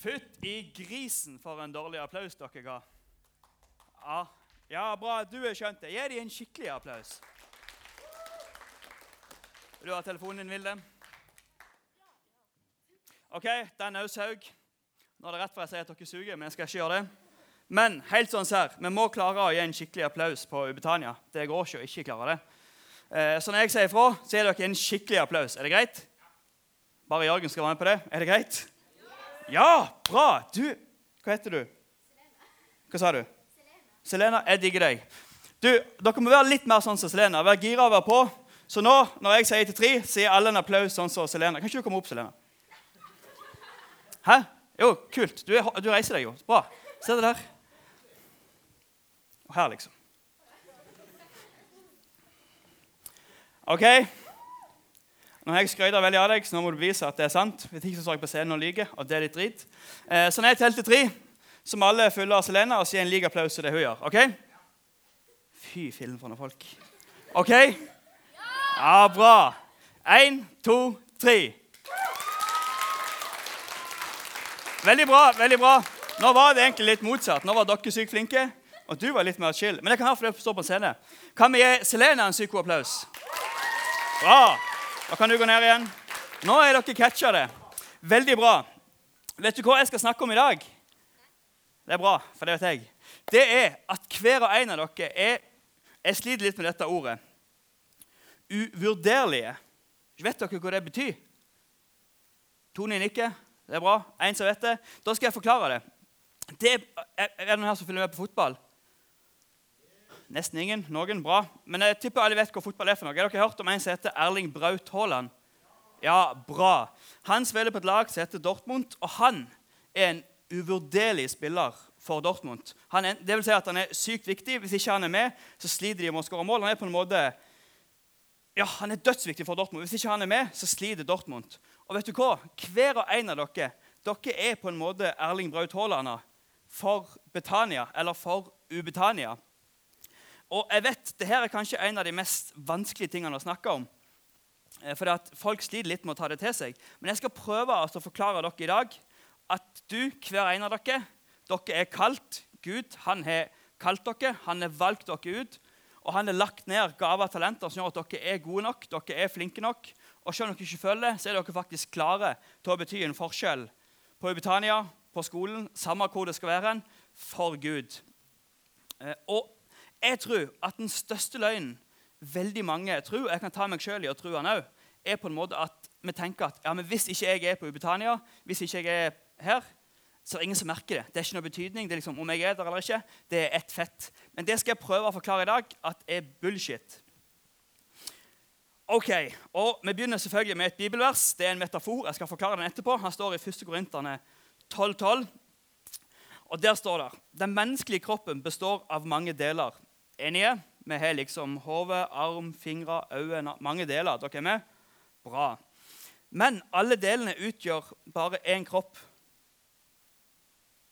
Fytt i grisen for en dårlig applaus dere ga. Ja, ja bra. Du har skjønt det. Gi dem en skikkelig applaus. Du ha telefonen din, Vilde? OK, den er også Haug. Nå er det rett for jeg sier at dere suger, men jeg skal ikke gjøre det. Men helt sånn ser, vi må klare å gi en skikkelig applaus på Ubetania. Det går ikke å ikke klare det. Eh, så når jeg sier ifra, så gir dere en skikkelig applaus. Er det greit? Bare Jørgen skal være med på det. Er det greit? Ja, bra! Du, hva heter du? Hva sa du? Selena. Jeg digger deg. Du, Dere må være litt mer sånn som Selena. Være gira og være på. Så nå, når jeg sier til tre, sier alle en applaus sånn som Selena. Kan ikke du komme opp, Selena? Hæ? Jo, kult. Du, er, du reiser deg jo. Bra. Se det der. Og her, liksom. OK? Nå har jeg skrøyta veldig av deg, så nå må du bevise at det er sant. Hvis ikke så står jeg på scenen og lyver, og det er litt drit. Eh, så når jeg teller til tre, så må alle følge av Selena og si en lik applaus til det hun gjør. ok? Fy fillen for noen folk. OK? Ja, bra. Én, to, tre. Veldig bra. veldig bra. Nå var det egentlig litt motsatt. Nå var dere sykt flinke, og du var litt mer chill. Men jeg kan ha for det står på en scene. Kan vi gi Selena en psykoapplaus? Bra. Da kan du gå ned igjen. Nå er dere catcha det. Veldig bra. Vet du hva jeg skal snakke om i dag? Det er bra, for det vet jeg. Det er at hver og en av dere er Jeg sliter litt med dette ordet. Uvurderlige. Vet dere hva det betyr? Tone nikker. Det er bra. En som vet det. Da skal jeg forklare det. det er, er det noen her som følger med på fotball? Nesten ingen. Noen. Bra. Men jeg tipper alle vet hva fotball er for noe. Har dere hørt om en som heter Erling Braut Haaland? Ja, bra. Han spiller på et lag som heter Dortmund, og han er en uvurderlig spiller for Dortmund. Er, det vil si at han er sykt viktig. Hvis ikke han er med, så sliter de med å skåre mål. Han er på en måte ja, han er dødsviktig for Dortmund. Hvis ikke han er med, så sliter Dortmund. Og vet du hva? Hver og en av dere dere er på en måte Erling Braut Haaland for Betania, eller for Ubetania. Og jeg vet, det her er kanskje en av de mest vanskelige tingene å snakke om. Eh, for at folk sliter litt med å ta det til seg. Men jeg skal prøve å forklare dere i dag at du, hver en av dere, dere er kalt. Gud han har kalt dere, han har valgt dere ut. Og han har lagt ned gaver og talenter som gjør at dere er gode nok, dere er flinke nok. Og selv om dere ikke føler det, så er dere faktisk klare til å bety en forskjell på Ubetania, på skolen, samme hvor det skal være, for Gud. Eh, og jeg tror at den største løgnen veldig mange tror, og jeg kan ta meg selv i å tro han òg, er på en måte at vi tenker at ja, men hvis ikke jeg er på Ubetania, hvis ikke jeg er her, så er det ingen som merker det. Det er ikke noe betydning. det er liksom, om jeg er der eller ikke. Det er ett fett. Men det skal jeg prøve å forklare i dag at er bullshit. Ok, og Vi begynner selvfølgelig med et bibelvers. Det er en metafor. Jeg skal forklare den etterpå. Han står i 1. Korinterne 12,12. Og Der står det den menneskelige kroppen består av mange deler. Enige? Vi har liksom hode, arm, fingre, øyne Mange deler. Dere er med? Bra. Men alle delene utgjør bare én kropp.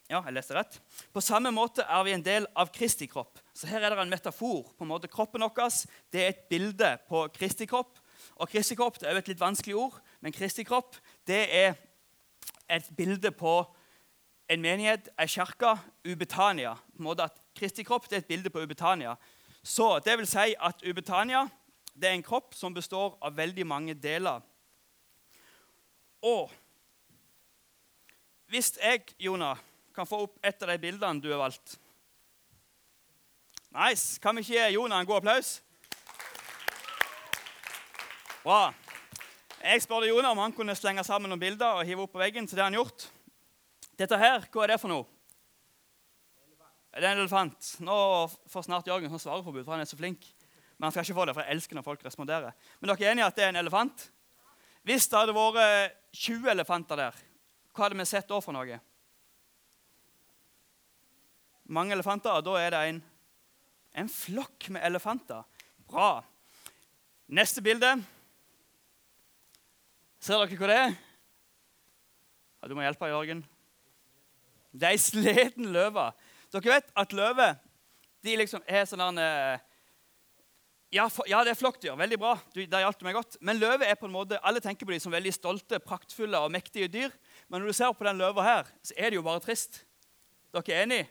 Ja, jeg leste rett. På samme måte er vi en del av Kristi kropp. Så her er det en metafor. på en måte Kroppen vår det er et bilde på Kristi kropp. Og Kristi kropp det er jo et litt vanskelig ord, men Kristi kropp det er et bilde på en menighet, ei kirke, Ubetania. På en måte at Kristi kropp det er et bilde på Ubetania. Så det vil si at Ubetania det er en kropp som består av veldig mange deler. Og hvis jeg, Jonah, kan få opp et av de bildene du har valgt Nice. Kan vi ikke gi Jonah en god applaus? Bra. Jeg spurte Jonah om han kunne slenge sammen noen bilder og hive opp på veggen. så det har han gjort. Dette her, hva er det for noe? Det er en elefant. Nå får snart Jørgen svareforbud, for han er så flink. Men han skal ikke få det, for jeg elsker når folk responderer. Men dere er enige at det er en elefant? Hvis det hadde vært 20 elefanter der, hva hadde vi sett da for noe? Mange elefanter, og da er det en, en flokk med elefanter. Bra. Neste bilde. Ser dere hva det er? Ja, du må hjelpe, Jørgen. Det er ei sliten løve. Dere vet at løver de liksom er sånn uh, Ja, ja, det er flokkdyr. Veldig bra. Du, der hjalp meg godt. Men løve er på en måte, Alle tenker på dem som veldig stolte, praktfulle og mektige dyr. Men når du ser på den løva her, så er det jo bare trist. Dere er enige?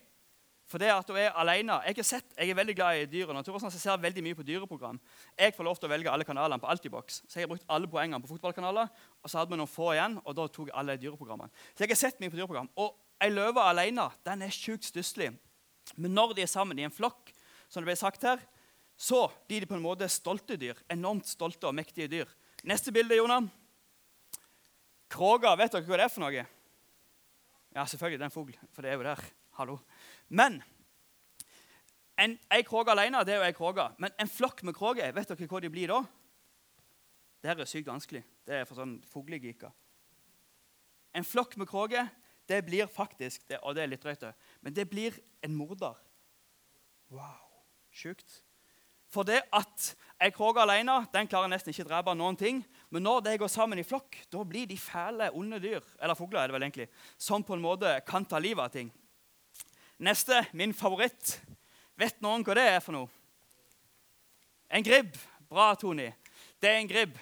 For det at hun er alene Jeg, har sett, jeg er veldig glad i dyr og natur, så jeg ser veldig mye på dyreprogram. Jeg får lov til å velge alle kanalene på Altibox. Så jeg har brukt alle poengene på fotballkanaler. Og så hadde vi noen få igjen, og da tok jeg alle dyreprogrammene. Så jeg har sett mye på dyreprogram. Og ei løve alene den er sjukt stusslig. Men når de er sammen i en flokk, som det ble sagt her, så blir de på en måte stolte dyr. Enormt stolte og mektige dyr. Neste bilde, Jonah. Kråka, vet dere hva det er for noe? Ja, selvfølgelig, det er en fugl, for det er jo der. Hallo. Men en, ei kråke alene det er jo ei kråke. Men en flokk med kråker, vet dere hva de blir da? Det her er sykt vanskelig. Det er for sånn fuglegeeker. En flokk med kråker, det blir faktisk det, Og det er litt drøyt, men det blir en morder. Wow. Sjukt. For det at ei kråke alene den klarer nesten ikke å drepe noen ting. Men når de går sammen i flokk, da blir de fæle, onde dyr eller fugler, er det vel egentlig, som på en måte kan ta livet av ting. Neste, min favoritt. Vet noen hva det er for noe? En gribb. Bra, Tony. Det er en gribb.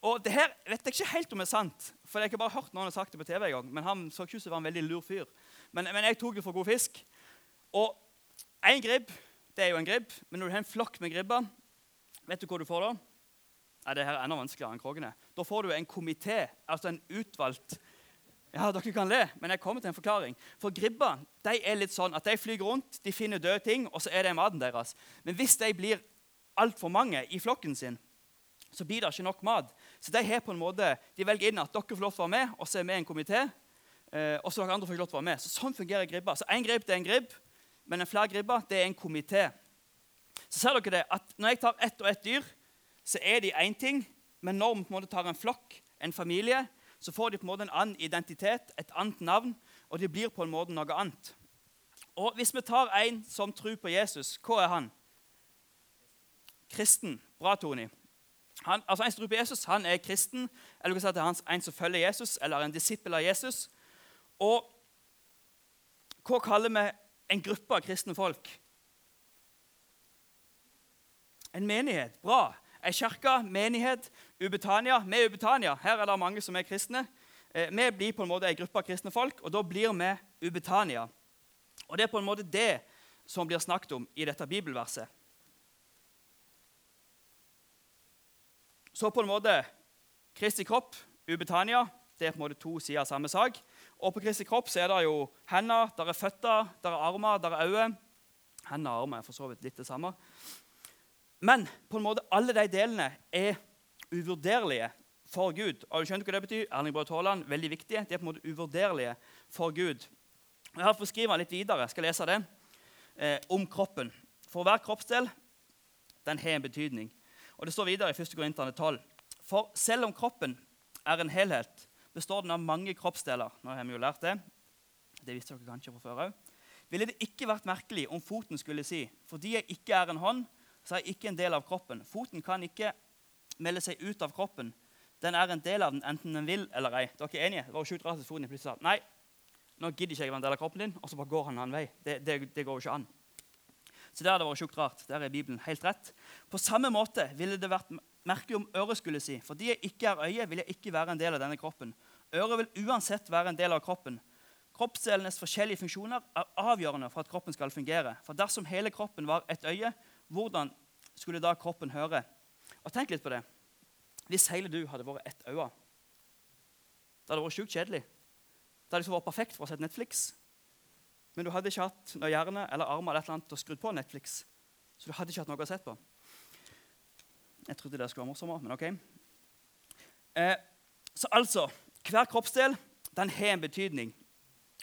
Og det her vet jeg ikke helt om er sant, for jeg har ikke bare hørt noen ha sagt det på TV en gang. Men han så ikke ut som en veldig lur fyr. Men, men jeg tok det for god fisk. Og en gribb det er jo en gribb. Men når du har en flokk med gribber, vet du hva du får da? Nei, det her er enda vanskeligere enn krogene. Da får du en komité, altså en utvalgt Ja, dere kan le, men jeg kommer til en forklaring. For gribber de er litt sånn at de flyr rundt, de finner døde ting, og så er det maten deres. Men hvis de blir altfor mange i flokken sin, så blir det ikke nok mat. Så de har på en måte, de velger inn at dere får lov til å være med, og så er vi en komité. Eh, og så dere andre får ikke lov til å være med. Så Sånn fungerer gribba. Så én grib det er en grib, men en flergribbe det er en komité. Så ser dere det, at Når jeg tar ett og ett dyr, så er de én ting. Men når vi på en måte tar en flokk, en familie, så får de på en måte en annen identitet, et annet navn, og de blir på en måte noe annet. Og Hvis vi tar en som tror på Jesus, hva er han? Kristen. Bra, Tony. Han, altså En som tror på Jesus, han er kristen, eller du kan si at det er en som følger Jesus, eller en disippel av Jesus. Og hva kaller vi en gruppe av kristne folk. En menighet. Bra. Ei kirke, menighet, Ubetania. Vi er Ubetania. Her er det mange som er kristne. Eh, vi blir på en måte en gruppe av kristne folk, og da blir vi Ubetania. Og Det er på en måte det som blir snakket om i dette bibelverset. Så på en måte Kristi kropp, Ubetania, det er på en måte to sider av samme sak. Og på Kristi kropp så er det jo hender, der er føtter, der er armer, der er øyne. Hender og armer er for så vidt litt det samme. Men på en måte alle de delene er uvurderlige for Gud. Har du skjønt hva det betyr? Erling Braut Haaland, veldig viktige. De er på en måte uvurderlige for Gud. Jeg har fått skrive litt videre. Jeg skal lese det. Eh, om kroppen. For hver kroppsdel den har en betydning. Og Det står videre i 1. Korinterne 12. For selv om kroppen er en helhet, består den av mange kroppsdeler. Nå har vi jo lært Det Det visste dere kanskje fra før òg. Ville det ikke vært merkelig om foten skulle si fordi jeg ikke er en hånd, så er jeg ikke en del av kroppen. Foten kan ikke melde seg ut av kroppen. Den er en del av den enten den vil eller ei. Dere er enige? Det var jo sjukt rart at foten plutselig sa nei, nå gidder ikke jeg være en del av kroppen din, og så bare går han en annen vei. Det, det, det går jo ikke an. Så der hadde det vært sjukt rart. Der er Bibelen helt rett. På samme måte ville det vært merkelig om øret skulle si fordi jeg ikke er øye, vil jeg ikke være en del av denne kroppen. Øret vil uansett være en del av kroppen. Kroppsdelenes forskjellige funksjoner er avgjørende for at kroppen skal fungere. For dersom hele kroppen var et øye, hvordan skulle da kroppen høre? Og Tenk litt på det. Hvis hele du hadde vært ett øye, det hadde vært sjukt kjedelig. Det hadde liksom vært perfekt for å sette Netflix. Men du hadde ikke hatt noe hjerne eller armer eller et eller annet til å skru på Netflix. Så du hadde ikke hatt noe å sett på. Jeg trodde det skulle være morsommere, men ok. Eh, så altså Hver kroppsdel den har en betydning.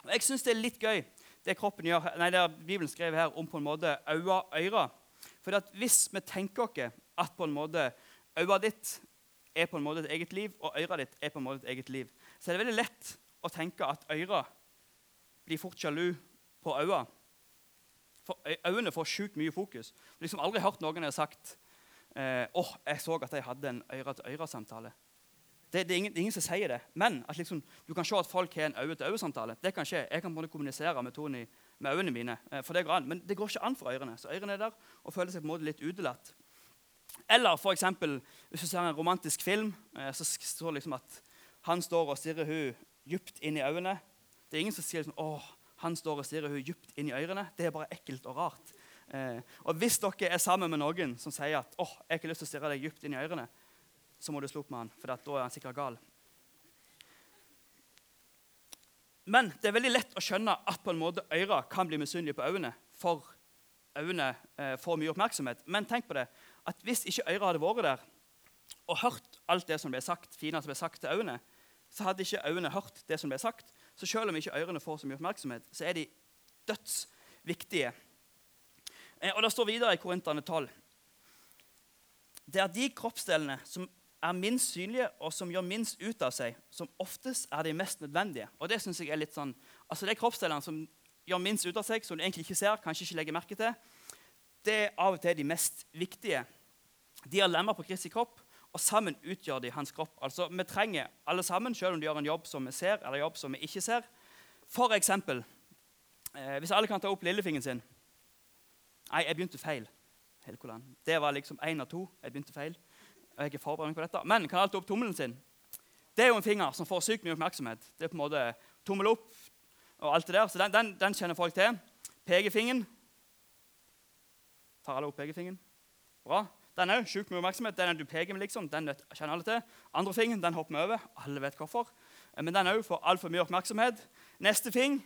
Og Jeg syns det er litt gøy det kroppen gjør, nei, det Bibelen skrev her om på en måte og ører. For hvis vi tenker oss at på en måte øyet ditt er på en måte et eget liv, og øret ditt er på en måte et eget liv, så er det veldig lett å tenke at øret blir fort sjalu på øynene. For øynene får sjukt mye fokus. Jeg har liksom aldri hørt noen har sagt eh, oh, jeg så at jeg hadde en øre-til-øre-samtale. Det, det, er ingen, ingen, som sier det. Men at liksom, du kan se at folk har en øye-til-øye-samtale. Det kan skje. Jeg kan både kommunisere med Tony med øynene mine. Eh, for det går an. Men det går ikke an for ørene. Så ørene er der og føler seg på en måte litt utelatt. Eller for eksempel, hvis du ser en romantisk film, eh, så står det liksom at han står og stirrer hun dypt inn i øynene. Det er ingen som sier liksom, åh, han står og stirrer henne dypt inn i ørene. Det er bare ekkelt og rart. Eh, og hvis dere er sammen med noen som sier at åh, jeg har ikke lyst til å stirre deg dypt inn i ørene, så må du slå opp med han, for da er han sikkert gal. Men det er veldig lett å skjønne at på en måte øyra kan bli misunnelige på øynene, for øynene eh, får mye oppmerksomhet. Men tenk på det, at hvis ikke øyra hadde vært der og hørt alt det som ble sagt, fine som ble sagt til øynene, så hadde ikke øynene hørt det som ble sagt. Så selv om ikke ørene får så mye oppmerksomhet, så er de dødsviktige. Eh, og Det står videre i Korintene 12. Det er de kroppsdelene som er minst synlige og som gjør minst ut av seg, som oftest er de mest nødvendige. Og Det synes jeg er litt sånn, altså de kroppsdelene som gjør minst ut av seg, som du egentlig ikke ser, kanskje ikke legger merke til, det er av og til de mest viktige. De har lemmer på Kristi kropp, og sammen utgjør de hans kropp. Altså, Vi trenger alle sammen, selv om de gjør en jobb som vi ser, eller jobb som vi ikke ser. For eksempel, eh, hvis alle kan ta opp lillefingeren sin Nei, jeg begynte feil. Det var liksom én av to. Jeg begynte feil. Og Jeg er forberedt på dette. Men kan alle ta opp tommelen sin? Det er jo en finger som får sykt mye oppmerksomhet. Det er på en måte tommel opp og alt det der. Så den, den, den kjenner folk til. Pekefingeren. Tar alle opp pekefingeren? Bra. Den er sjukt mye oppmerksomhet. Den er du peker med, liksom, den kjenner alle til. Andre ting, den hopper vi over. Alle vet hvorfor. Eh, men den òg får altfor mye oppmerksomhet. Neste fing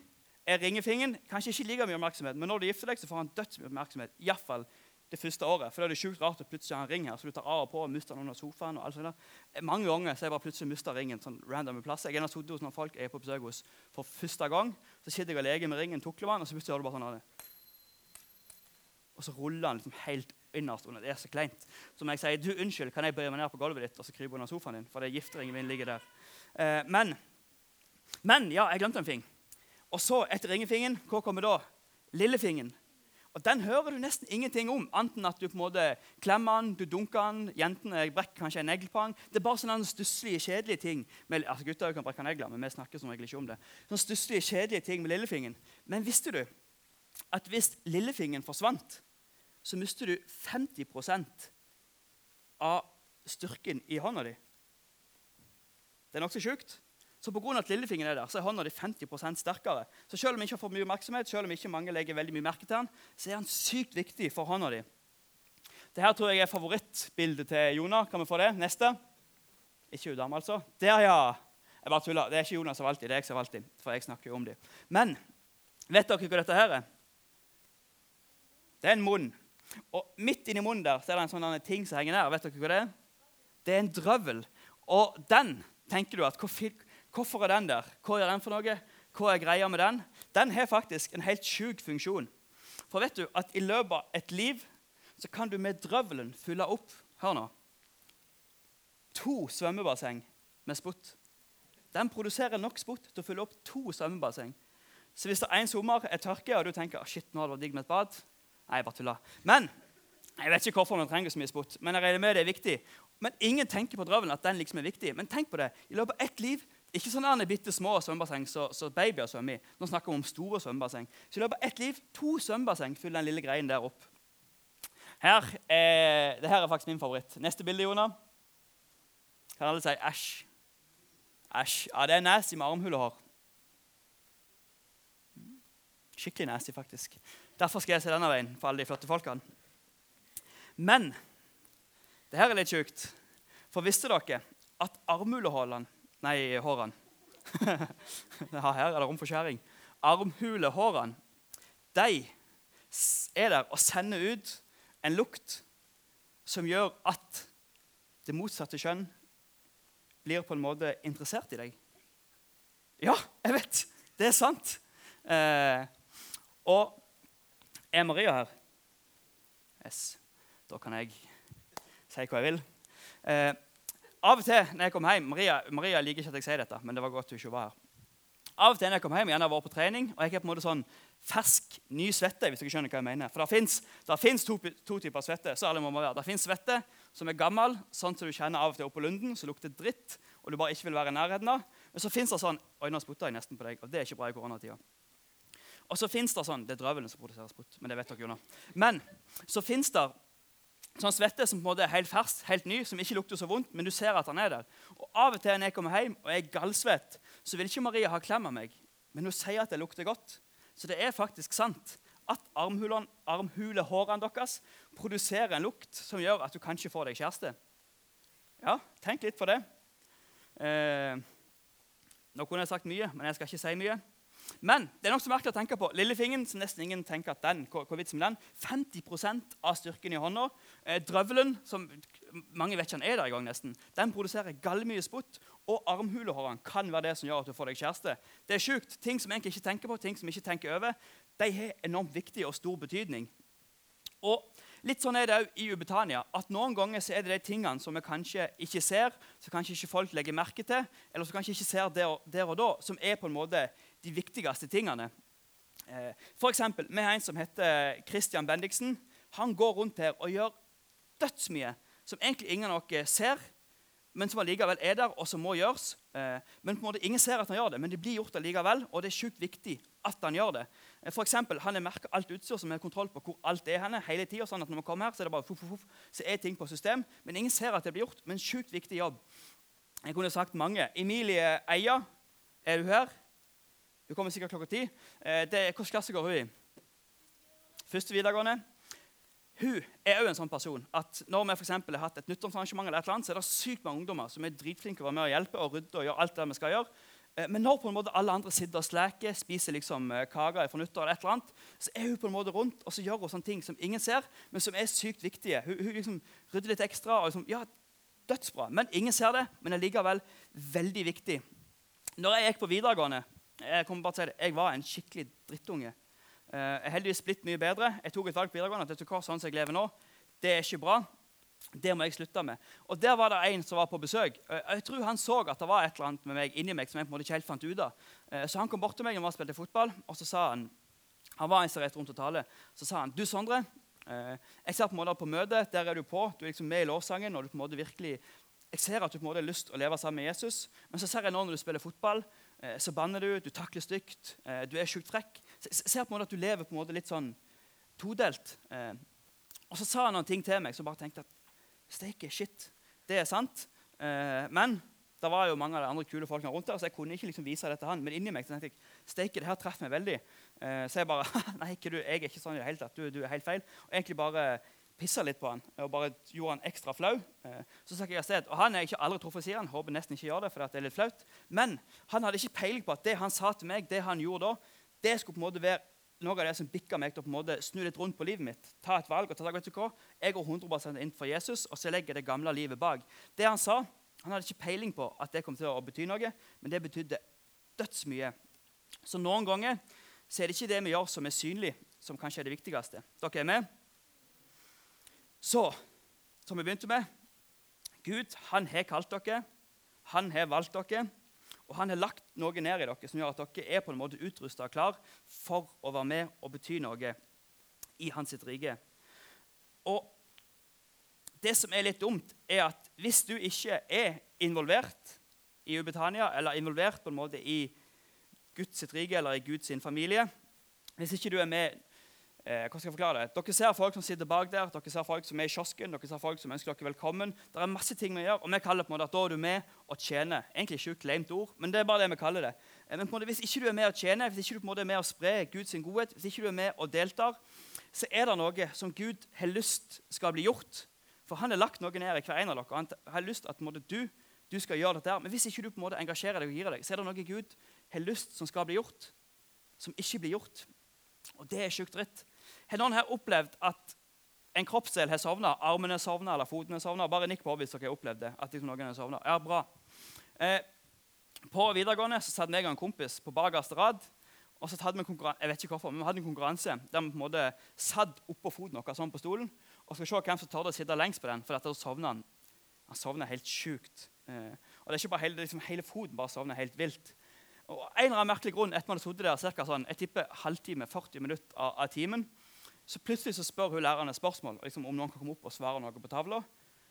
er ringefingen. Kanskje ikke like mye oppmerksomhet, men når du gifter deg, så får han dødsmye oppmerksomhet. I hvert fall det første året. For da er det sjukt rart at plutselig har en ring her, så du tar av og på og mister den under sofaen. og alt sånt der. Eh, mange ganger så jeg bare plutselig mista ringen sånn random plass. Jeg har sittet hos noen folk jeg er på besøk hos for første gang. Så sitter jeg og leker med ringen, tukler med den, og så plutselig hører du bare sånn Og så ruller den liksom helt innerst under. Det er så kleint. Så må jeg sier du, unnskyld, kan jeg bøye meg ned på gulvet ditt og så krype under sofaen din? For det gifteringen min ligger der. Eh, men, men ja, jeg glemte en ting. Og så, etter ringefingen, hva kommer da? Lillefingen. Og Den hører du nesten ingenting om, enten at du på en måte klemmer den, du dunker den, jentene brekker kanskje en negl på den. Det er bare sånne stusslige, kjedelige ting. Med, altså Gutter kan brekke negler, men vi snakker som regel ikke om det. Sånne stusslige, kjedelige ting med lillefingen. Men visste du at hvis lillefingen forsvant, så mister du 50% av styrken i hånda di. Det er nokså sjukt. Så pga. at lillefingeren er der, så er hånda di 50% sterkere. Så selv om ikke har fått mye oppmerksomhet, selv om ikke mange legger veldig mye merke til den, så er han sykt viktig for hånda di. Dette tror jeg er favorittbildet til Jonah. Kan vi få det? Neste. Ikke hun dame, altså. Der, ja. Jeg bare tuller. Det er ikke Jonas som alltid, det er jeg som alltid. For jeg snakker jo om dem. Men vet dere hva dette her er? Det er en munn. Og midt inni munnen der så er det en sånn ting som henger der. Vet dere hva det er? Det er en drøvel. Og den tenker du at Hvorfor er den der? Hva gjør den for noe? Hva er greia med den? Den har faktisk en helt sjuk funksjon. For vet du at i løpet av et liv så kan du med drøvelen fylle opp Hør nå. To svømmebasseng med spott. Den produserer nok spott til å fylle opp to svømmebasseng. Så hvis det er en sommer er tørke, og du tenker shit, nå hadde det vært digg med et bad Nei, jeg bare tulla. Men jeg vet ikke hvorfor man trenger så mye spott, men jeg regner med det er viktig. Men ingen tenker på drøvelen at den liksom er viktig. Men tenk på det. I løpet av ett liv ikke sånne bitte små svømmebasseng så, så babyer svømmer i. Nå snakker vi om store svømmebasseng. Så i løpet av ett liv to svømmebasseng fyller den lille greien der opp. Her er, det her er faktisk min favoritt. Neste bilde, Jona. Kan alle si æsj? Æsj. Ja, det er nasty med armhulehår. Skikkelig nasty, faktisk. Derfor skal jeg se denne veien for alle de flotte folkene. Men det her er litt sjukt. For visste dere at armhulehårene Nei, hårene. her er det rom for skjæring. Armhulehårene de er der og sender ut en lukt som gjør at det motsatte kjønn blir på en måte interessert i deg. Ja, jeg vet! Det er sant. Eh, og er Maria her? Yes. Da kan jeg si hva jeg vil. Eh, av og til når jeg kom hjem Maria, Maria liker ikke at jeg sier dette, men det var godt hun ikke var her. Av og til når jeg kom hjem, gjerne har vært på trening, og jeg har på en måte sånn fersk, ny svette. hvis dere skjønner hva jeg mener. For Det fins to, to, typer svette. så alle må være. Det fins svette som er gammel, sånn som du kjenner av og til oppå lunden, som lukter dritt, og du bare ikke vil være i nærheten av. Men så fins det sånn Oi, nå spytta jeg nesten på deg, og det er ikke bra i koronatida. Og så fins det sånn Det er drøvelen som produserer sprut. men det vet dere jo nå. Men så fins det Sånn svette som på en måte er helt fersk, helt ny, som ikke lukter så vondt, men du ser at han er der. Og Av og til når jeg kommer hjem og er gallsvett, så vil ikke Maria ha klem av meg, men hun sier at det lukter godt. Så det er faktisk sant at armhulehårene deres produserer en lukt som gjør at du kanskje får deg kjæreste. Ja, tenk litt på det. Eh, nå kunne jeg sagt mye, men jeg skal ikke si mye. Men det er nokså merkelig å tenke på. Lillefingeren, som nesten ingen tenker at den, hva, hva den, 50 av styrken i hånda. Eh, drøvelen, som mange vet ikke han er der i gang nesten, den produserer gallmye spott. Og armhulehårene kan være det som gjør at du får deg kjæreste. Det er sjukt. Ting som egentlig ikke tenker på, ting som ikke tenker over, de har enormt viktig og stor betydning. Og Litt sånn er det òg i Ubetania. at Noen ganger så er det de tingene som vi kanskje ikke ser, som kanskje ikke folk legger merke til, eller som kanskje ikke ser der, der og da, som er på en måte de viktigste tingene. Eh, for eksempel, Vi har en som heter Christian Bendiksen. Han går rundt her og gjør dødsmye som egentlig ingen av dere ser, men som allikevel er der, og som må gjøres. Eh, men på en måte ingen ser at han gjør det, men det blir gjort allikevel, og det er sjukt viktig at han gjør det. Eh, for eksempel, han har merka alt utstyr, som har kontroll på hvor alt er henne, hele tida. Sånn at når man kommer her, så er det bare fuff, fuff, så er ting på system. Men ingen ser at det blir gjort. Men sjukt viktig jobb. Jeg kunne sagt mange. Emilie Eia, er du her? Hun kommer sikkert klokka ti. Eh, hvilken klasse går hun i? Første videregående. Hun er òg en sånn person at når vi for har hatt et nyttårsarrangement, eller eller så er det sykt mange ungdommer som er dritflinke til å hjelpe og rydde og gjøre alt det vi skal gjøre. Eh, men når på en måte alle andre sitter og sleker, spiser liksom eh, kaker fra nyttår, eller eller så er hun på en måte rundt og så gjør hun sånne ting som ingen ser, men som er sykt viktige. Hun, hun liksom rydder litt ekstra. og liksom, ja, Dødsbra. Men ingen ser det, men det er likevel veldig viktig. Når jeg gikk på videregående, jeg kommer bare til det, jeg var en skikkelig drittunge. Eh, jeg er heldigvis blitt mye bedre. Jeg tok et valg på videregående at vet sånn som jeg lever nå, det er ikke bra. Det må jeg slutte med. Og Der var det en som var på besøk. Eh, jeg tror Han så at det var et eller annet med meg inni meg som jeg på en måte ikke helt fant ut av. Eh, så han kom bort til meg når vi spilte fotball, og så sa han han var en som rundt og tale, så sa han, du Sondre, jeg ser på en måte på møtet, der er du på. Du er liksom med i lovsangen. og du på en måte virkelig, Jeg ser at du på en måte har lyst til å leve sammen med Jesus. Men så ser jeg nå når du spiller fotball, så banner du, du takler stygt, du er sjukt frekk. Ser på en måte at du lever på en måte litt sånn todelt. Og så sa han noen ting til meg som bare tenkte at Steike, shit, det er sant. Eh, men det var jo mange av de andre kule folkene rundt der, så jeg kunne ikke liksom vise det til han. Men inni meg tenkte jeg steike, det her treffer meg veldig. Eh, så jeg bare Nei, ikke du, jeg er ikke sånn i det hele tatt. Du, du, er helt feil. Og egentlig bare pissa litt på han og bare gjorde han ekstra flau. Eh, så stakk jeg av sted. Og han er ikke aldri truffet siden. Håper nesten ikke gjør det, for det er litt flaut. Men han hadde ikke peiling på at det han sa til meg, det han gjorde da, det skulle på en måte være noe av det som bikka meg til å på en måte snu litt rundt på livet mitt. Ta et valg og ta vet du hva? Jeg går 100 inn for Jesus, og så legger jeg det gamle livet bak. Det Han sa, han hadde ikke peiling på at det kom til å bety noe, men det betydde dødsmye. Så noen ganger så er det ikke det vi gjør som er synlig, som kanskje er det viktigste. Dere er med? Så, som vi begynte med Gud han har kalt dere. Han har valgt dere. Og han har lagt noe ned i dere som gjør at dere er på en måte utrusta og klar for å være med og bety noe i hans sitt rike. Og det som er litt dumt, er at hvis du ikke er involvert i Ubetania, eller involvert på en måte i Guds sitt rike eller i Guds familie Hvis ikke du er med Eh, hva skal jeg forklare det? Dere ser folk som sitter bak der, dere ser folk som er i kiosken, dere ser folk som ønsker dere velkommen. Det er masse ting vi gjør, og vi kaller det på en måte at da er du med og tjener. Egentlig ikke et claimt ord, men det er bare det vi kaller det. Eh, men på en måte, hvis ikke du er med og tjener, hvis ikke du på en måte er med og sprer Guds godhet, hvis ikke du er med og deltar, så er det noe som Gud har lyst skal bli gjort. For han har lagt noe ned i hver en av dere. Han har lyst at måte, du, du skal gjøre dette. Men hvis ikke du på en måte engasjerer deg og gir deg, så er det noe Gud har lyst som skal bli gjort, som ikke blir gjort. Og det er sjukt dritt. Har noen her opplevd at en kroppsdel har sovna? Armen er sovna, eller foten er sovna? Bare nikk på hvis dere har opplevd det. at liksom noen har sovnet. Ja, bra. Eh, på videregående så satt jeg og en kompis på bakerste rad. og så hadde Vi jeg vet ikke hvorfor, men vi hadde en konkurranse der vi på en måte satt oppå foten vår sånn på stolen og skal se hvem som torde å sitte lengst på den. For dette sovna han. Han sovna helt sjukt. Eh, og det er ikke bare hele, liksom, hele foten bare sovner helt vilt. Og en eller annen merkelig grunn, etter man hadde der cirka sånn, jeg tipper halvtime, 40 minutter av, av timen, så plutselig så spør hun læreren et spørsmål liksom, om noen kan komme opp og svare noe på tavla.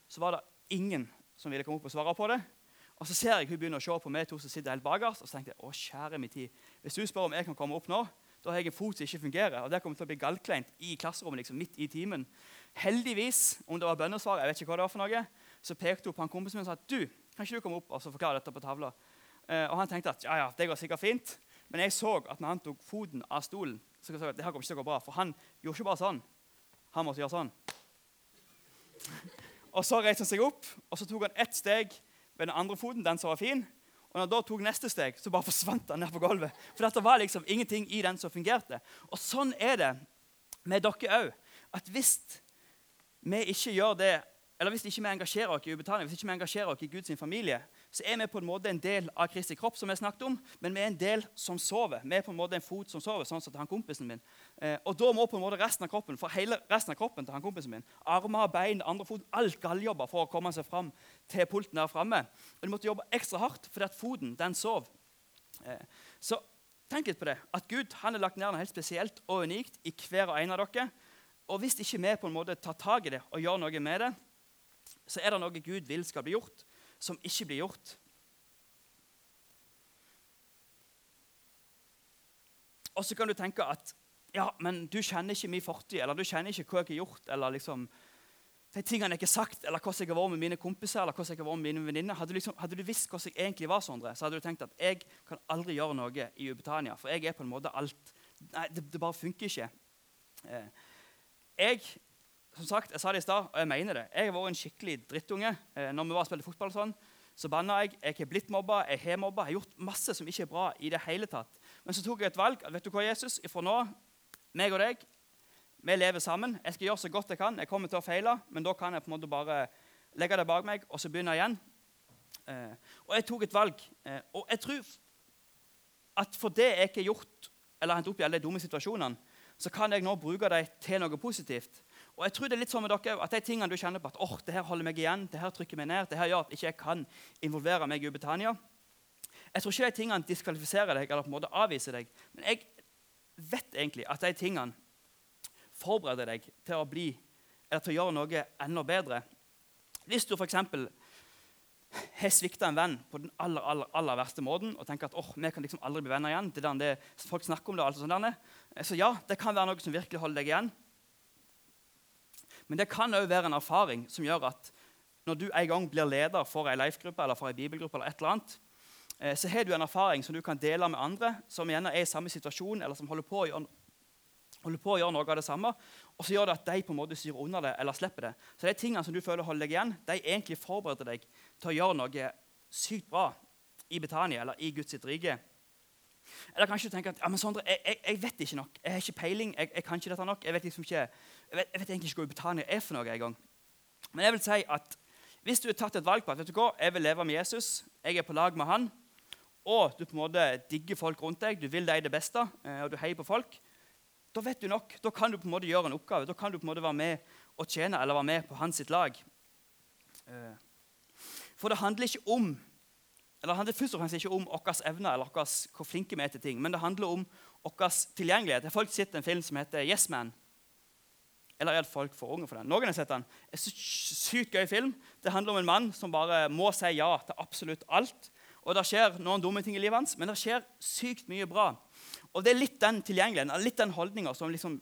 Så var det ingen som ville komme opp og svare på det. Og så ser jeg hun begynner å se på meg to som sitter helt bakerst. Og så tenkte jeg, å kjære min tid, hvis du spør om jeg kan komme opp nå, da har jeg en fot som ikke fungerer. Og det kommer til å bli gallkleint i klasserommet liksom, midt i timen. Heldigvis, om det var bønnesvar, jeg vet ikke hva det var for noe, så pekte hun på en kompis min og sa du, kan ikke du komme opp og forklare dette på tavla. Eh, og han tenkte at ja, ja, det går sikkert fint. Men jeg så at når han tok foten av stolen, så jeg at det her kommer ikke til å gå bra. For han gjorde ikke bare sånn. Han måtte gjøre sånn. Og Så reiste han seg opp og så tok han ett steg ved den andre foten, den som var fin. Og når han da tok neste steg, så bare forsvant han ned på gulvet. For dette var liksom ingenting i den som fungerte. Og sånn er det med dere òg. At hvis vi ikke gjør det eller hvis ikke vi engasjerer oss i ubetaling, hvis ikke vi engasjerer oss i Guds familie, så er vi på en måte en del av Kristi kropp, som vi snakket om, men vi er en del som sover. Vi er på en måte en fot som sover, sånn som han kompisen min. Eh, og da må på en måte resten av kroppen for hele resten av kroppen til han kompisen min, armer, bein, andre fot, alt galljobber for å komme seg fram til pulten der framme. Og du måtte jobbe ekstra hardt fordi at foten den sov. Eh, så tenk litt på det. At Gud han har lagt ned noe helt spesielt og unikt i hver og en av dere. Og hvis ikke vi på en måte tar tak i det og gjør noe med det, så er det noe Gud vil skal bli gjort, som ikke blir gjort. Og så kan du tenke at ja, men du kjenner ikke min fortid, eller du kjenner ikke hva jeg har gjort, eller liksom, de tingene jeg ikke har sagt, eller hvordan jeg har vært med mine kompiser eller hvordan jeg har vært med mine venninner. Hadde, liksom, hadde, du visst hvordan jeg egentlig var, Sondre, så hadde du tenkt at jeg kan aldri gjøre noe i Ubetania, for jeg er på en måte alt Nei, det, det bare funker ikke. Eh, jeg som sagt, jeg sa det i stad, og jeg mener det. Jeg har vært en skikkelig drittunge. Eh, når vi var og spilte fotball, sånn, så banna jeg. Jeg har blitt mobba, jeg har mobba, jeg har gjort masse som ikke er bra. i det hele tatt. Men så tok jeg et valg. vet du hva, Jesus? Ifra nå, meg og deg, vi lever sammen. Jeg skal gjøre så godt jeg kan. Jeg kommer til å feile, men da kan jeg på en måte bare legge det bak meg og så begynne igjen. Eh, og jeg tok et valg. Eh, og jeg tror at for det jeg ikke har gjort, eller hentet opp i alle de dumme situasjonene, så kan jeg nå bruke dem til noe positivt. Og jeg tror det er litt sånn med dere, at De tingene du kjenner på at oh, det her holder meg igjen, det her trykker meg ned, det her gjør at ikke jeg kan involvere meg i Ubetania Jeg tror ikke de tingene diskvalifiserer deg eller på en måte avviser deg. Men jeg vet egentlig at de tingene forbereder deg til å bli, eller til å gjøre noe enda bedre. Hvis du f.eks. har svikta en venn på den aller, aller, aller verste måten og tenker at oh, vi kan liksom aldri bli venner igjen, det er det folk snakker om det, og alt sånt der, så ja, det kan være noe som virkelig holder deg igjen. Men det kan òg være en erfaring som gjør at når du en gang blir leder for ei life-gruppe eller for ei bibelgruppe, eller et eller annet, eh, så har du en erfaring som du kan dele med andre som gjerne er i samme situasjon, eller som holder på, å gjøre, på å gjøre noe av det samme. Og så gjør det at de på en måte styrer under det eller slipper det. Så de tingene som du føler holder deg igjen, de egentlig forbereder deg til å gjøre noe sykt bra i Betania eller i Guds rike. Eller kanskje du tenker at ja, men Sondre, jeg, jeg, jeg, vet ikke nok. Jeg har ikke peiling. Jeg, jeg, kan ikke dette nok. Jeg vet, liksom ikke, jeg vet, jeg vet egentlig ikke hva Betania er for noe engang. Men jeg vil si at hvis du har tatt et valg på at vet du hva, jeg vil leve med Jesus, jeg er på lag med han, og du på en måte digger folk rundt deg, du vil deg det beste, eh, og du heier på folk, da vet du nok. Da kan du på en måte gjøre en oppgave. Da kan du på en måte være med og tjene eller være med på hans sitt lag. Eh, for det handler ikke om eller Det handler først og fremst ikke om våre evner eller hvor flinke vi er til ting, men det handler om vår tilgjengelighet. Folk folk sett en film som heter Yes Man. Eller er det folk for unge for den? Noen har sett den. En sykt gøy film. Det handler om en mann som bare må si ja til absolutt alt. Og Det skjer noen dumme ting i livet hans, men det skjer sykt mye bra. Og Det er litt den tilgjengeligheten, litt den holdninga som liksom,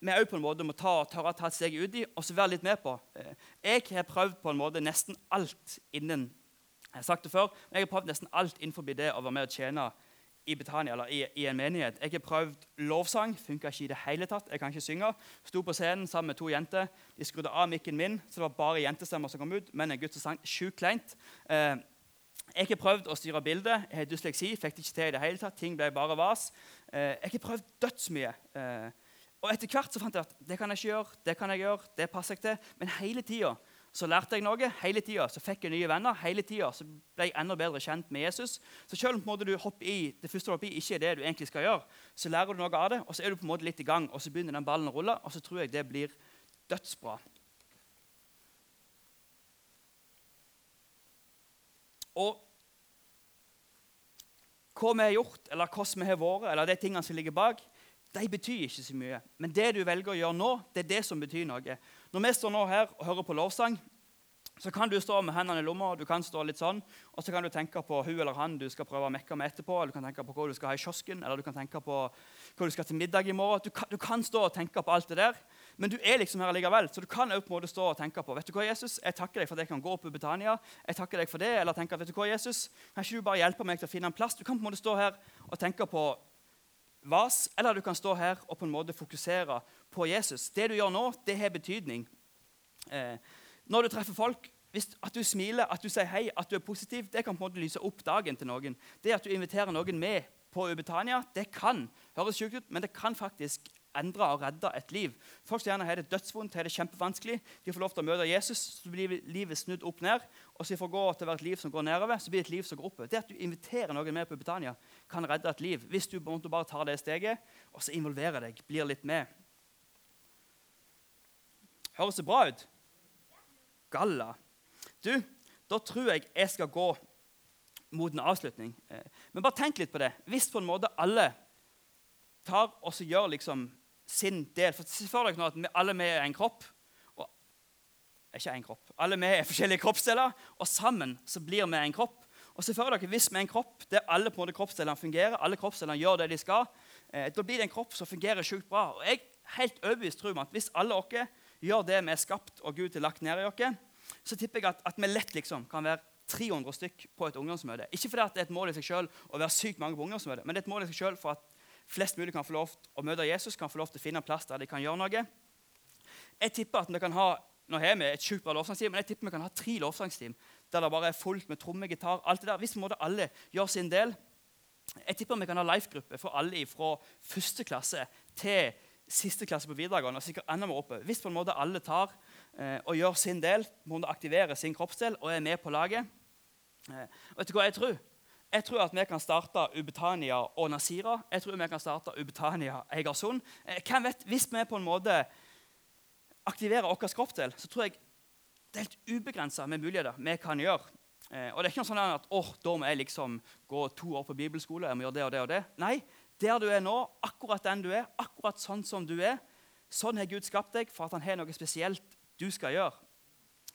vi òg på en måte må ta, tørre å ta et steg ut i og så være litt med på. Eh, jeg har prøvd på en måte nesten alt innen jeg har sagt det før, men jeg har prøvd nesten alt innenfor det å være med og tjene i Betania, eller i, i, en menighet. Jeg har prøvd lovsang. Funka ikke i det hele tatt. Jeg kan ikke synge. Sto på scenen sammen med to jenter. De skrudde av mikken min, så det var bare jentestemmer som kom ut. Men en gutt som sang sjukt kleint. Eh, jeg har prøvd å styre bildet. Jeg har dysleksi. Fikk det ikke til i det hele tatt. Ting ble bare vas. Eh, jeg har prøvd dødsmye. Eh, og etter hvert så fant jeg at det kan jeg ikke gjøre, det kan jeg gjøre, det passer jeg til. Men hele tida så lærte jeg noe. Hele tida fikk jeg nye venner. Hele tida ble jeg enda bedre kjent med Jesus. Så selv om du hopper i, det første du hopper i ikke er det du egentlig skal gjøre, så lærer du noe av det, og så er du på en måte litt i gang, og så begynner den ballen å rulle, og så tror jeg det blir dødsbra. Og hva vi har gjort, eller hvordan vi har vært, eller de tingene som ligger bak, de betyr ikke så mye. Men det du velger å gjøre nå, det er det som betyr noe. Når vi står nå her og hører på lovsang, så kan du stå med hendene i lomma du kan stå litt sånn, og så kan du tenke på hun eller han du skal prøve å mekke med etterpå, eller du kan tenke på hva du skal ha i kiosken, eller du kan tenke på hva du skal til middag i morgen. Du kan, du kan stå og tenke på alt det der, Men du er liksom her likevel, så du kan også på en måte stå og tenke på vet du hva, Jesus, jeg takker deg for at jeg kan gå opp i Betania. jeg takker deg for det, Eller tenke vet du hva, Jesus, kan ikke du bare hjelpe meg til å finne en plass? Du kan på en måte stå her og tenke på vas, eller du kan stå her og på en måte fokusere på Jesus. Det du gjør nå, det har betydning. Eh, når du treffer folk, hvis, at du smiler, at du sier hei, at du er positiv, det kan på en måte lyse opp dagen til noen. Det at du inviterer noen med på Ubetania, det kan høres sjukt ut, men det kan faktisk endre og redde et liv. Som gjerne har det dødsvondt, har det kjempevanskelig. De får lov til å møte Jesus, så blir livet snudd opp ned. Og så får gå til å være et liv som går nedover, så blir det et liv som går oppover. Det at du inviterer noen med på Britannia, kan redde et liv. Hvis du bare tar det steget og så involverer deg, blir litt med. Høres det bra ut? Galla. Du, da tror jeg jeg skal gå mot en avslutning. Eh, men bare tenk litt på det. Hvis på en måte alle tar og så gjør liksom sin del For Se for dere nå at vi, alle vi er en kropp. og Ikke en kropp. Alle vi er forskjellige kroppsdeler, og sammen så blir vi en kropp. Og se for dere, Hvis vi er en kropp der alle på en måte kroppsdelene fungerer, alle kroppsdelene gjør det de skal, eh, da blir det en kropp som fungerer sjukt bra. Og jeg helt overbevist tror meg at Hvis alle dere gjør det vi er skapt og Gud har lagt ned i oss, så tipper jeg at, at vi lett liksom kan være 300 stykk på et ungdomsmøte. Ikke fordi det er et mål i seg selv å være sykt mange på ungdomsmøte, men det er et mål i seg selv for at flest mulig kan få lov til å møte Jesus, kan få lov til å finne en plass der de kan gjøre noe. Jeg tipper at vi kan ha nå har vi et sjukt bra lovsangsteam, men jeg tipper vi kan ha tre lovsangsteam der det bare er fullt med tromme, gitar, alt det der. Hvis måtte alle gjør sin del. Jeg tipper vi kan ha life-gruppe for alle fra første klasse til siste klasse på videregående. og sikkert enda mer oppe. Hvis på en måte alle tar eh, og gjør sin del, må aktivere sin kroppsdel og er med på laget. Eh, vet du hva jeg tror? Jeg tror at vi kan starte Ubetania og Nasira. Jeg tror vi kan starte Ubetania Egersund. Eh, hvem vet, Hvis vi på en måte aktiverer vår kroppsdel, så tror jeg det er helt ubegrensa med muligheter vi kan gjøre. Eh, og det er ikke noe sånn at oh, da må jeg liksom gå to år på bibelskole. jeg må gjøre det og det og det. Nei, der du er nå, akkurat den du er, akkurat sånn som du er, sånn har Gud skapt deg for at han har noe spesielt du skal gjøre.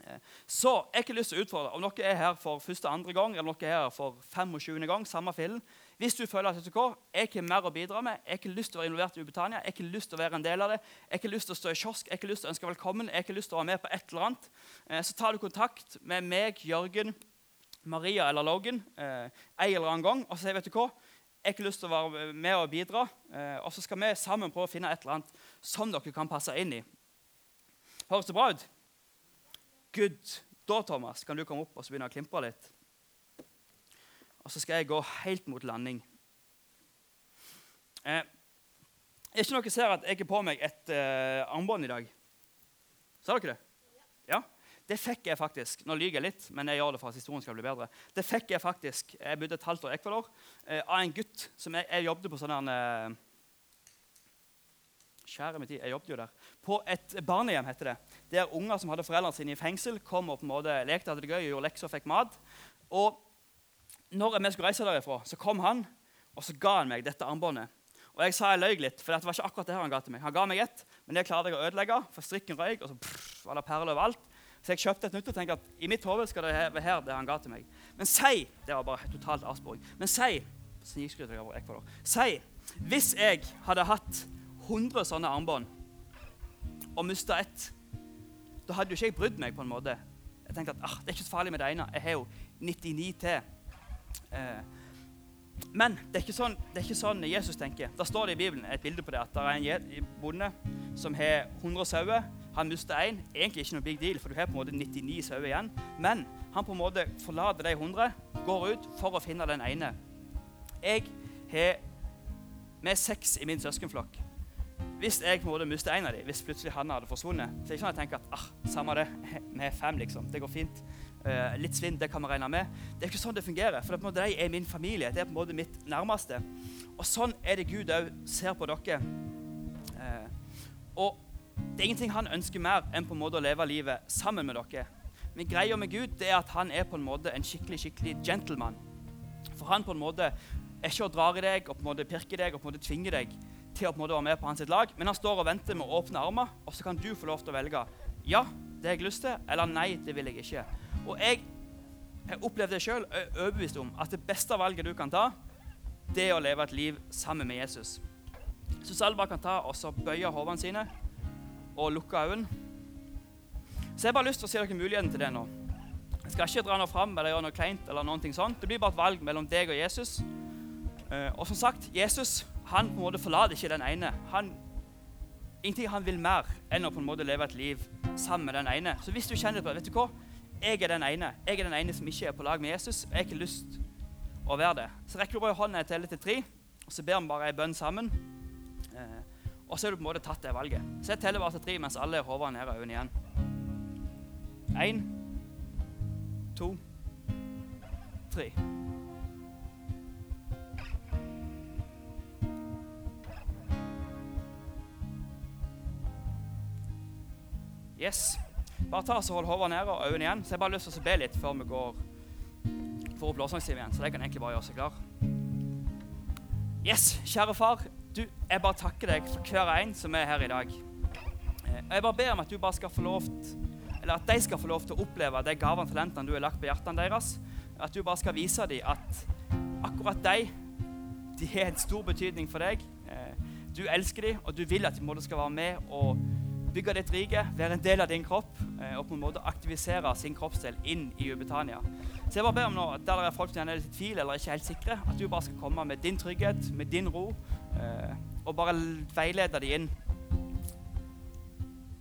Eh, så jeg har ikke lyst til å utfordre om dere er her for første andre gang eller dere er her for 25. gang. samme film. Hvis du føler at vet du hva, jeg mer å bidra med, jeg har ikke lyst til å være involvert i Ubetania, jeg har ikke lyst til å være en del av det, jeg har ikke lyst til å stå i kiosk, jeg har ikke lyst til å ønske velkommen, jeg har ikke lyst til å være med på et eller annet, eh, så tar du kontakt med meg, Jørgen, Maria eller Logan eh, en eller annen gang og sier vet du hva, jeg har ikke lyst til å være med og bidra. Og så skal vi sammen prøve å finne et eller annet som dere kan passe inn i. Høres det bra ut? Good. Da Thomas, kan du komme opp og så begynne å klimpe litt. Og så skal jeg gå helt mot landing. Eh, ikke noe ser at jeg har på meg et eh, armbånd i dag? Sa dere det? Ja. Det fikk jeg faktisk. Nå lyver jeg litt, men jeg gjør det for at historien skal bli bedre. Det fikk Jeg faktisk, jeg bodde et halvt år i Ecuador eh, av en gutt som jeg, jeg jobbet på sånn eh, Kjære min tid, jeg jobbet jo der. På et barnehjem, heter det. Der unger som hadde foreldrene sine i fengsel, kom og på en måte lekte, hadde det gøy, gjorde lekser og fikk mat. Og når vi skulle reise derifra, så kom han og så ga han meg dette armbåndet. Og jeg sa jeg løy litt, for det var ikke akkurat det han ga til meg. Han ga meg ett, men det klarte jeg å ødelegge, for strikken røyk, og så pff, var det perler overalt. Så jeg kjøpte et nytt og tenkte at i mitt hode skal det være her det han ga til meg. Men si Det var bare totalt avsporing. Men si Si hvis jeg hadde hatt 100 sånne armbånd og mista ett, da hadde jo ikke jeg brydd meg. på en måte. Jeg tenkte at ah, det er ikke så farlig med det ene. Jeg har jo 99 til. Eh, men det er, sånn, det er, ikke sånn, Jesus tenker. Da står det i Bibelen et bilde på det at det er en bonde som har 100 sauer. Han mister én. Egentlig ikke noe big deal, for du har på en måte 99 sauer igjen. Men han på en måte forlater de 100, går ut for å finne den ene. Jeg har er seks i min søskenflokk. Hvis jeg på en måte mister en av dem, hvis plutselig han hadde forsvunnet, så er det ikke sånn at jeg tenker at ah, samme det, vi er fem, liksom. Det går fint. Uh, litt svinn, det kan vi regne med. Det er ikke sånn det fungerer. For det er på en måte de er min familie. Det er på en måte mitt nærmeste. Og sånn er det Gud òg ser på dere. Uh, og det er ingenting han ønsker mer enn på en måte å leve livet sammen med dere. Men greia med Gud det er at han er på en måte en skikkelig skikkelig gentleman. For han på en måte er ikke å drar i deg og på en måte pirker deg og på en måte tvinger deg til å på en måte være med på hans lag, men han står og venter med åpne armer, og så kan du få lov til å velge ja, det har jeg lyst til, eller nei, det vil jeg ikke. Og jeg har opplevd det sjøl, overbevist om at det beste valget du kan ta, det er å leve et liv sammen med Jesus. Så Salva kan ta og så bøye hodene sine og lukke øynene. Så jeg har bare lyst til å si dere muligheten til det nå. Jeg skal ikke dra noe fram eller gjøre noe kleint. eller noe sånt. Det blir bare et valg mellom deg og Jesus. Eh, og som sagt, Jesus han på en måte forlater ikke den ene. Han, ingenting han vil mer enn å på en måte leve et liv sammen med den ene. Så hvis du kjenner på det, vet du hva? Jeg er den ene Jeg er den ene som ikke er på lag med Jesus. Jeg har ikke lyst å være det. Så rekker du bare hånda jeg teller til tre, og så ber vi bare ei bønn sammen. Eh, og så har du på en måte tatt det valget. Så jeg teller bare til tre mens alle hoder ned i øynene igjen. Én, to, tre. Yes. Bare ta og Hold hodet nede og øynene igjen. Så jeg bare har lyst til å be litt før vi går for opp lovsangstimen igjen. Så det kan egentlig bare gjøre seg klar. Yes, kjære far. Du, jeg bare takker deg for hver en som er her i dag. Eh, jeg bare ber om at du bare skal få lov eller at de skal få lov til å oppleve de gavene og talentene du har lagt på hjertene deres. At du bare skal vise dem at akkurat de, de har en stor betydning for deg. Eh, du elsker dem, og du vil at de skal være med og bygge ditt rike, være en del av din kropp eh, og på en måte aktivisere sin kroppsdel inn i Ubetania. Så jeg bare ber om nå, at der det er folk som er i tvil eller ikke helt sikre, at du bare skal komme med din trygghet, med din ro, eh, og bare veilede dem inn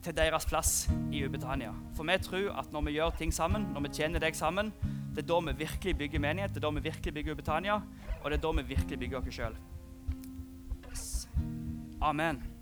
til deres plass i Ubetania. For vi tror at når vi gjør ting sammen, når vi tjener deg sammen, det er da vi virkelig bygger menighet, det er da vi virkelig bygger Ubetania, og det er da vi virkelig bygger oss sjøl. Amen.